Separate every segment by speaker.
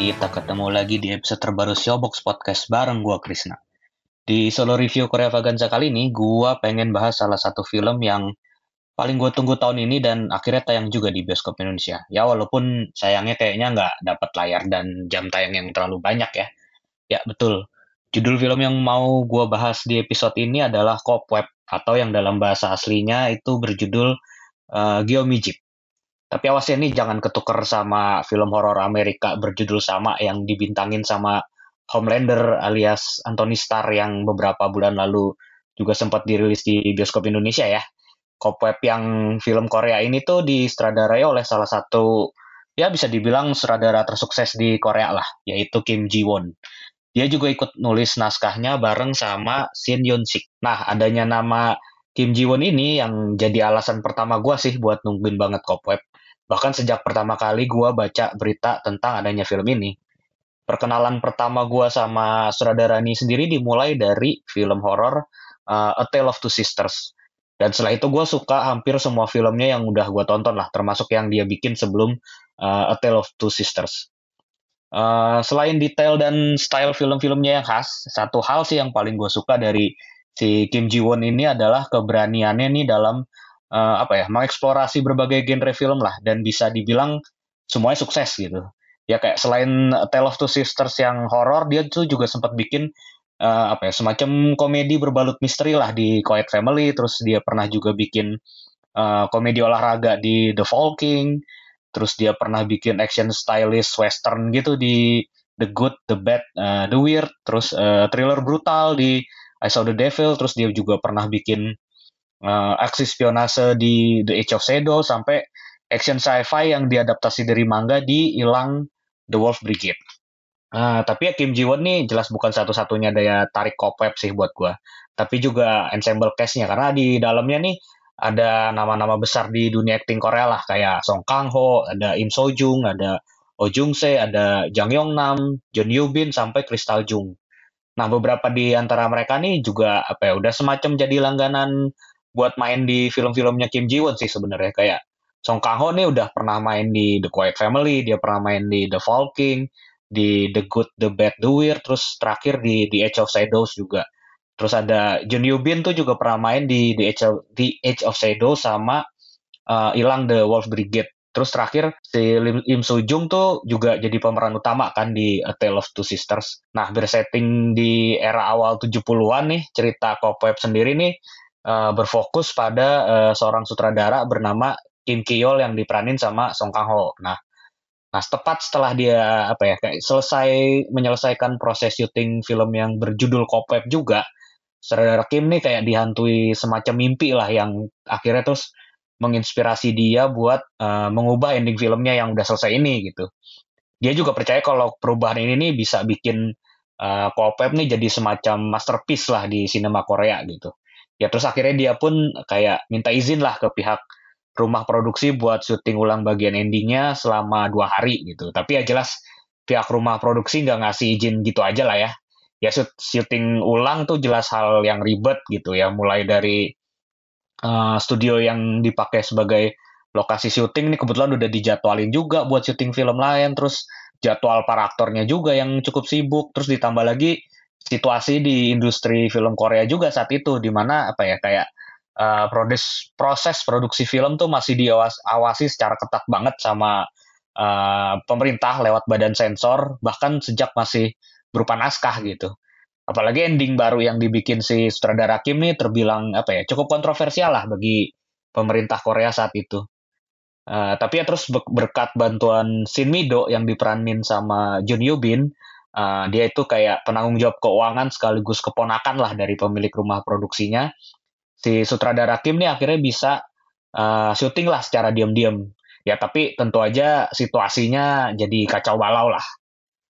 Speaker 1: Kita ketemu lagi di episode terbaru Showbox Podcast bareng gua Krisna. Di solo review Korea Vaganza kali ini, gua pengen bahas salah satu film yang paling gue tunggu tahun ini dan akhirnya tayang juga di bioskop Indonesia. Ya walaupun sayangnya kayaknya nggak dapat layar dan jam tayang yang terlalu banyak ya. Ya betul. Judul film yang mau gua bahas di episode ini adalah Cobweb atau yang dalam bahasa aslinya itu berjudul uh, Geomijip. Tapi awas ya nih jangan ketuker sama film horor Amerika berjudul sama yang dibintangin sama Homelander alias Anthony Starr yang beberapa bulan lalu juga sempat dirilis di bioskop Indonesia ya. Cobweb yang film Korea ini tuh disutradarai oleh salah satu ya bisa dibilang sutradara tersukses di Korea lah, yaitu Kim Ji Won. Dia juga ikut nulis naskahnya bareng sama Shin Yun Sik. Nah, adanya nama Kim Ji Won ini yang jadi alasan pertama gua sih buat nungguin banget Cobweb. Bahkan sejak pertama kali gua baca berita tentang adanya film ini. Perkenalan pertama gua sama sutradara ini sendiri dimulai dari film horor uh, A Tale of Two Sisters. Dan setelah itu gue suka hampir semua filmnya yang udah gue tonton lah, termasuk yang dia bikin sebelum uh, A Tale of Two Sisters. Uh, selain detail dan style film-filmnya yang khas, satu hal sih yang paling gue suka dari si Kim Ji Won ini adalah keberaniannya nih dalam uh, apa ya, mengeksplorasi berbagai genre film lah dan bisa dibilang semuanya sukses gitu. Ya kayak selain Tale of Two Sisters yang horor, dia tuh juga sempat bikin uh, apa ya semacam komedi berbalut misteri lah di Quiet Family. Terus dia pernah juga bikin uh, komedi olahraga di The King terus dia pernah bikin action stylish western gitu di The Good The Bad uh, The Weird. Terus uh, thriller brutal di I Saw the Devil. Terus dia juga pernah bikin uh, aksi spionase di The Age of Shadow sampai action sci-fi yang diadaptasi dari manga di Hilang The Wolf Brigade Uh, tapi ya Kim Ji Won nih jelas bukan satu-satunya daya tarik Cobweb sih buat gue. Tapi juga ensemble cast-nya karena di dalamnya nih ada nama-nama besar di dunia acting Korea lah kayak Song Kang Ho, ada Im So Jung, ada Oh Jung Se, ada Jang Yong Nam, John Yoo Bin sampai Crystal Jung. Nah beberapa di antara mereka nih juga apa ya udah semacam jadi langganan buat main di film-filmnya Kim Ji Won sih sebenarnya kayak Song Kang Ho nih udah pernah main di The Quiet Family, dia pernah main di The Fall di The Good, The Bad, The Weird, terus terakhir di The Age of Shadows juga. Terus ada Jun Yoo Bin tuh juga pernah main di The Age of, The Age of Shadows sama uh, Ilang The Wolf Brigade. Terus terakhir si Lim, Lim Soo Jung tuh juga jadi pemeran utama kan di A Tale of Two Sisters. Nah, bersetting di era awal 70-an nih, cerita Cobweb sendiri nih uh, berfokus pada uh, seorang sutradara bernama Kim Ki-yeol yang diperanin sama Song Kang Ho. Nah, Nah, tepat setelah dia apa ya kayak selesai menyelesaikan proses syuting film yang berjudul Cobweb juga, saudara Kim nih kayak dihantui semacam mimpi lah yang akhirnya terus menginspirasi dia buat uh, mengubah ending filmnya yang udah selesai ini gitu. Dia juga percaya kalau perubahan ini nih bisa bikin uh, Cobweb nih jadi semacam masterpiece lah di sinema Korea gitu. Ya terus akhirnya dia pun kayak minta izin lah ke pihak rumah produksi buat syuting ulang bagian endingnya selama dua hari gitu. Tapi ya jelas pihak rumah produksi nggak ngasih izin gitu aja lah ya. Ya syuting ulang tuh jelas hal yang ribet gitu ya. Mulai dari uh, studio yang dipakai sebagai lokasi syuting ini kebetulan udah dijadwalin juga buat syuting film lain. Terus jadwal para aktornya juga yang cukup sibuk. Terus ditambah lagi situasi di industri film Korea juga saat itu di mana apa ya kayak uh, proses produksi film tuh masih diawasi secara ketat banget sama uh, pemerintah lewat badan sensor bahkan sejak masih berupa naskah gitu. Apalagi ending baru yang dibikin si sutradara Kim nih terbilang apa ya cukup kontroversial lah bagi pemerintah Korea saat itu. Uh, tapi ya terus berkat bantuan Shin Mido yang diperanin sama Jun Yoo Bin, uh, dia itu kayak penanggung jawab keuangan sekaligus keponakan lah dari pemilik rumah produksinya. Si sutradara Kim nih akhirnya bisa uh, syuting lah secara diam-diam. Ya tapi tentu aja situasinya jadi kacau balau lah.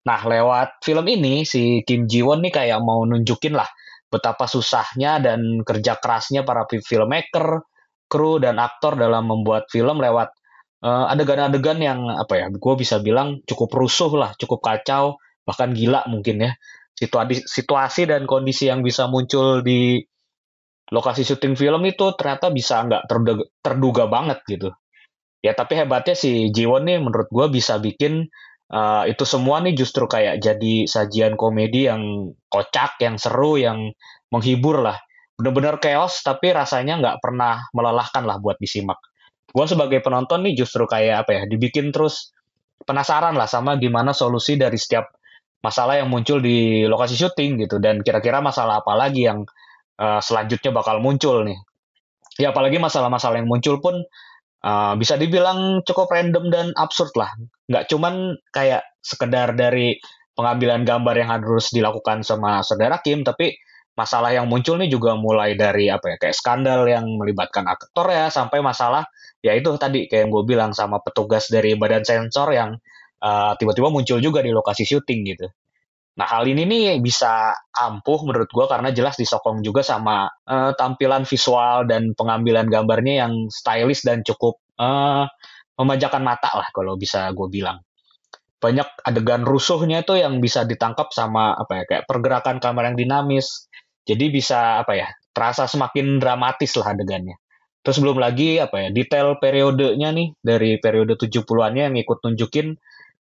Speaker 1: Nah lewat film ini si Kim Ji Won nih kayak mau nunjukin lah betapa susahnya dan kerja kerasnya para filmmaker, kru dan aktor dalam membuat film lewat uh, adegan-adegan yang apa ya gue bisa bilang cukup rusuh lah cukup kacau bahkan gila mungkin ya. Situasi situasi dan kondisi yang bisa muncul di lokasi syuting film itu ternyata bisa nggak terduga, terduga banget gitu. Ya tapi hebatnya si Jiwon nih menurut gue bisa bikin uh, itu semua nih justru kayak jadi sajian komedi yang kocak yang seru yang menghibur lah. Bener-bener chaos tapi rasanya nggak pernah melelahkan lah buat disimak. Gue sebagai penonton nih justru kayak apa ya dibikin terus penasaran lah sama gimana solusi dari setiap masalah yang muncul di lokasi syuting gitu. Dan kira-kira masalah apa lagi yang uh, selanjutnya bakal muncul nih. Ya apalagi masalah-masalah yang muncul pun uh, bisa dibilang cukup random dan absurd lah. Nggak cuman kayak sekedar dari pengambilan gambar yang harus dilakukan sama saudara Kim tapi masalah yang muncul nih juga mulai dari apa ya kayak skandal yang melibatkan aktor ya sampai masalah ya itu tadi kayak yang gue bilang sama petugas dari badan sensor yang uh, tiba-tiba muncul juga di lokasi syuting gitu. Nah hal ini nih bisa ampuh menurut gue karena jelas disokong juga sama uh, tampilan visual dan pengambilan gambarnya yang stylish dan cukup uh, memanjakan mata lah kalau bisa gue bilang. Banyak adegan rusuhnya itu yang bisa ditangkap sama apa ya kayak pergerakan kamera yang dinamis. Jadi bisa apa ya terasa semakin dramatis lah adegannya. Terus belum lagi apa ya detail periodenya nih dari periode 70-annya yang ikut nunjukin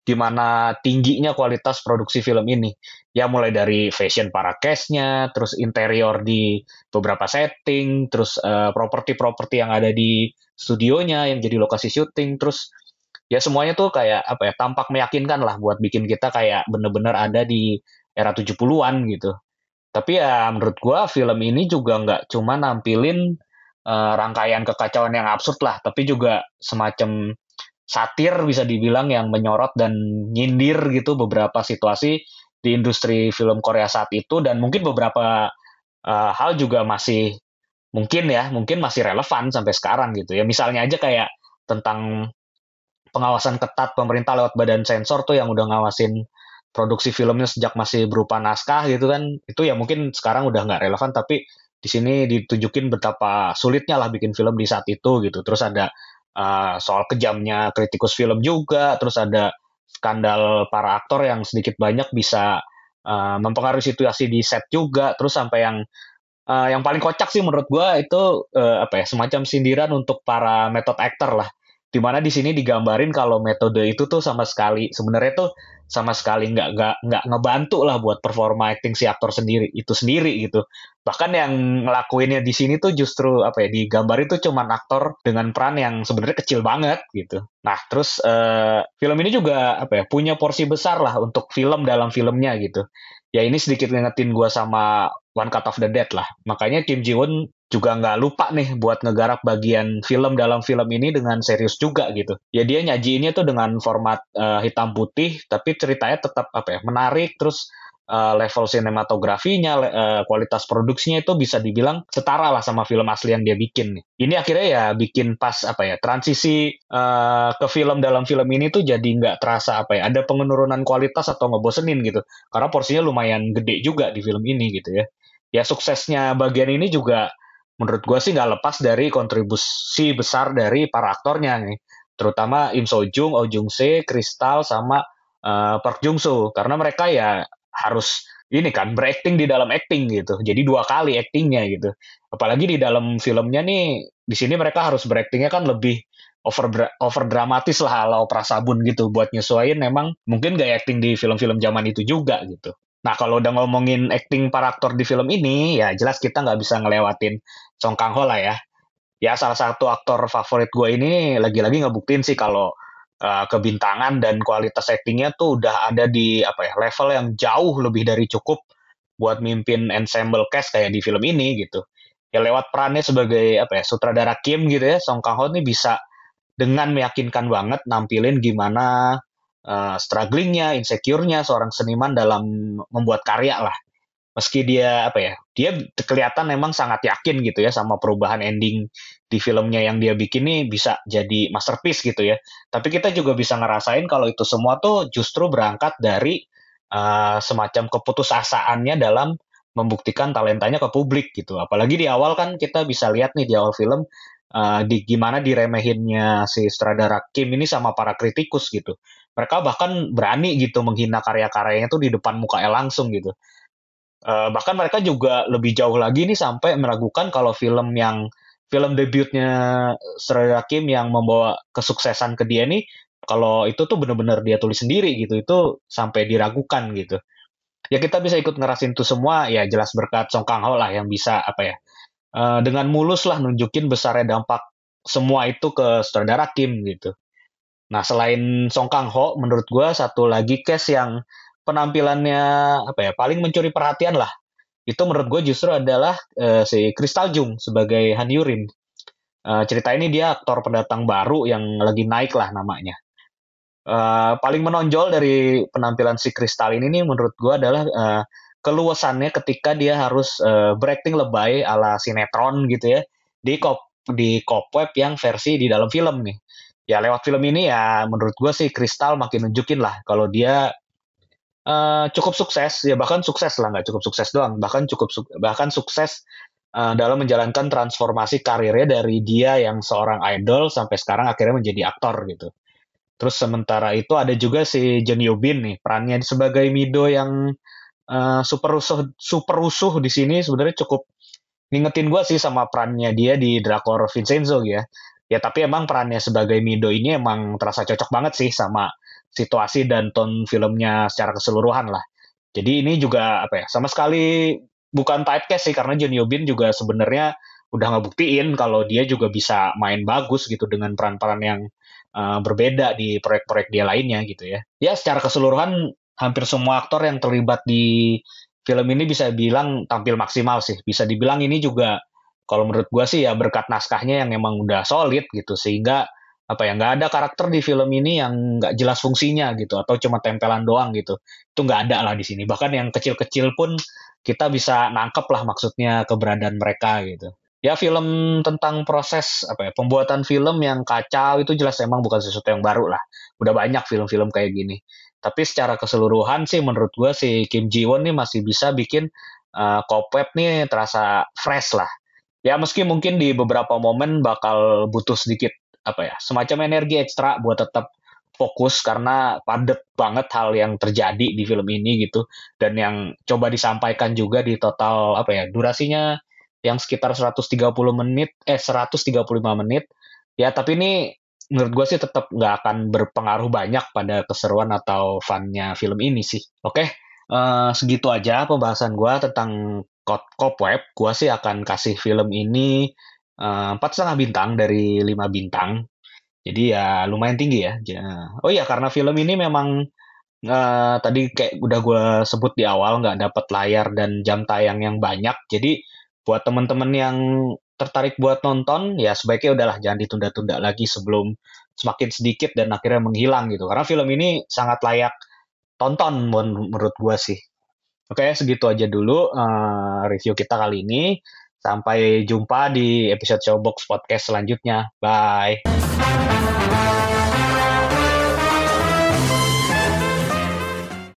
Speaker 1: gimana tingginya kualitas produksi film ini. Ya mulai dari fashion para cast-nya, terus interior di beberapa setting, terus uh, properti-properti yang ada di studionya yang jadi lokasi syuting, terus ya semuanya tuh kayak apa ya tampak meyakinkan lah buat bikin kita kayak bener-bener ada di era 70-an gitu. Tapi ya menurut gua film ini juga nggak cuma nampilin uh, rangkaian kekacauan yang absurd lah, tapi juga semacam satir bisa dibilang yang menyorot dan nyindir gitu beberapa situasi di industri film Korea saat itu. Dan mungkin beberapa uh, hal juga masih mungkin ya mungkin masih relevan sampai sekarang gitu ya. Misalnya aja kayak tentang pengawasan ketat pemerintah lewat badan sensor tuh yang udah ngawasin produksi filmnya sejak masih berupa naskah gitu kan. Itu ya mungkin sekarang udah nggak relevan tapi di sini ditunjukin betapa sulitnya lah bikin film di saat itu gitu. Terus ada uh, soal kejamnya kritikus film juga, terus ada skandal para aktor yang sedikit banyak bisa uh, mempengaruhi situasi di set juga, terus sampai yang uh, yang paling kocak sih menurut gue itu uh, apa ya semacam sindiran untuk para method actor lah di mana di sini digambarin kalau metode itu tuh sama sekali sebenarnya tuh sama sekali nggak nggak nggak ngebantu lah buat performa acting si aktor sendiri itu sendiri gitu. Bahkan yang ngelakuinnya di sini tuh justru apa ya digambar itu cuman aktor dengan peran yang sebenarnya kecil banget gitu. Nah terus uh, film ini juga apa ya punya porsi besar lah untuk film dalam filmnya gitu. Ya ini sedikit ngingetin gue sama One Cut of the Dead lah. Makanya Kim Ji Won juga nggak lupa nih buat ngegarap bagian film dalam film ini dengan serius juga gitu. Ya dia nyajiinnya tuh dengan format uh, hitam putih, tapi ceritanya tetap apa ya menarik, terus uh, level sinematografinya, uh, kualitas produksinya itu bisa dibilang setara lah sama film asli yang dia bikin. Ini akhirnya ya bikin pas apa ya transisi uh, ke film dalam film ini tuh jadi nggak terasa apa ya ada penurunan kualitas atau ngebosenin gitu. Karena porsinya lumayan gede juga di film ini gitu ya. Ya suksesnya bagian ini juga menurut gue sih nggak lepas dari kontribusi besar dari para aktornya nih. Terutama Im So Jung, Oh Jung Se, Kristal sama uh, Park Jung Soo. Karena mereka ya harus ini kan berakting di dalam acting gitu. Jadi dua kali actingnya gitu. Apalagi di dalam filmnya nih di sini mereka harus beraktingnya kan lebih over over dramatis lah ala prasabun gitu. Buat nyesuaiin memang mungkin gak acting di film-film zaman itu juga gitu Nah, kalau udah ngomongin acting para aktor di film ini, ya jelas kita nggak bisa ngelewatin Song Kang Ho lah ya. Ya, salah satu aktor favorit gue ini lagi-lagi ngebuktiin sih kalau uh, kebintangan dan kualitas actingnya tuh udah ada di apa ya level yang jauh lebih dari cukup buat mimpin ensemble cast kayak di film ini gitu. Ya lewat perannya sebagai apa ya sutradara Kim gitu ya, Song Kang Ho ini bisa dengan meyakinkan banget nampilin gimana uh, strugglingnya, insecure-nya seorang seniman dalam membuat karya lah. Meski dia apa ya dia kelihatan memang sangat yakin gitu ya sama perubahan ending di filmnya yang dia bikin nih bisa jadi masterpiece gitu ya. Tapi kita juga bisa ngerasain kalau itu semua tuh justru berangkat dari uh, semacam keputusasaannya dalam membuktikan talentanya ke publik gitu. Apalagi di awal kan kita bisa lihat nih di awal film uh, di gimana diremehinnya si sutradara Kim ini sama para kritikus gitu mereka bahkan berani gitu menghina karya-karyanya tuh di depan mukanya langsung gitu. Uh, bahkan mereka juga lebih jauh lagi nih sampai meragukan kalau film yang film debutnya Sri Kim yang membawa kesuksesan ke dia nih kalau itu tuh bener-bener dia tulis sendiri gitu itu sampai diragukan gitu. Ya kita bisa ikut ngerasin itu semua ya jelas berkat Song Kang Ho lah yang bisa apa ya uh, dengan mulus lah nunjukin besarnya dampak semua itu ke saudara Kim gitu nah selain Song Kang Ho menurut gue satu lagi case yang penampilannya apa ya paling mencuri perhatian lah itu menurut gue justru adalah uh, si Crystal Jung sebagai Han Yurin. Uh, cerita ini dia aktor pendatang baru yang lagi naik lah namanya. Uh, paling menonjol dari penampilan si Crystal ini nih menurut gue adalah uh, keluasannya ketika dia harus uh, berakting lebay ala sinetron gitu ya di kop di web yang versi di dalam film nih. Ya lewat film ini ya menurut gue sih Crystal makin nunjukin lah kalau dia uh, cukup sukses ya bahkan sukses lah nggak cukup sukses doang bahkan cukup su bahkan sukses uh, dalam menjalankan transformasi karirnya dari dia yang seorang idol sampai sekarang akhirnya menjadi aktor gitu. Terus sementara itu ada juga si John Yobin nih perannya sebagai Mido yang uh, super rusuh super rusuh di sini sebenarnya cukup ngingetin gue sih sama perannya dia di Drakor Vincenzo ya. Ya tapi emang perannya sebagai Mido ini emang terasa cocok banget sih sama situasi dan tone filmnya secara keseluruhan lah. Jadi ini juga apa ya sama sekali bukan typecast sih karena John Yobin juga sebenarnya udah ngebuktiin kalau dia juga bisa main bagus gitu dengan peran-peran yang uh, berbeda di proyek-proyek dia lainnya gitu ya. Ya secara keseluruhan hampir semua aktor yang terlibat di film ini bisa bilang tampil maksimal sih. Bisa dibilang ini juga kalau menurut gue sih ya berkat naskahnya yang emang udah solid gitu sehingga apa ya nggak ada karakter di film ini yang nggak jelas fungsinya gitu atau cuma tempelan doang gitu. Itu nggak ada lah di sini. Bahkan yang kecil-kecil pun kita bisa nangkep lah maksudnya keberadaan mereka gitu. Ya film tentang proses apa ya pembuatan film yang kacau itu jelas emang bukan sesuatu yang baru lah. Udah banyak film-film kayak gini. Tapi secara keseluruhan sih menurut gue si Kim Ji Won nih masih bisa bikin uh, Cobweb nih terasa fresh lah ya meski mungkin di beberapa momen bakal butuh sedikit apa ya semacam energi ekstra buat tetap fokus karena padet banget hal yang terjadi di film ini gitu. Dan yang coba disampaikan juga di total apa ya durasinya yang sekitar 130 menit eh 135 menit. Ya tapi ini menurut gue sih tetap nggak akan berpengaruh banyak pada keseruan atau funnya film ini sih. Oke? Uh, segitu aja pembahasan gue tentang Cobweb gue sih akan kasih film ini Eh, empat setengah bintang dari lima bintang. Jadi ya lumayan tinggi ya. Oh iya karena film ini memang uh, tadi kayak udah gue sebut di awal nggak dapat layar dan jam tayang yang banyak. Jadi buat temen-temen yang tertarik buat nonton ya sebaiknya udahlah jangan ditunda-tunda lagi sebelum semakin sedikit dan akhirnya menghilang gitu. Karena film ini sangat layak tonton menurut gue sih. Oke segitu aja dulu uh, review kita kali ini. Sampai jumpa di episode Showbox Podcast selanjutnya. Bye.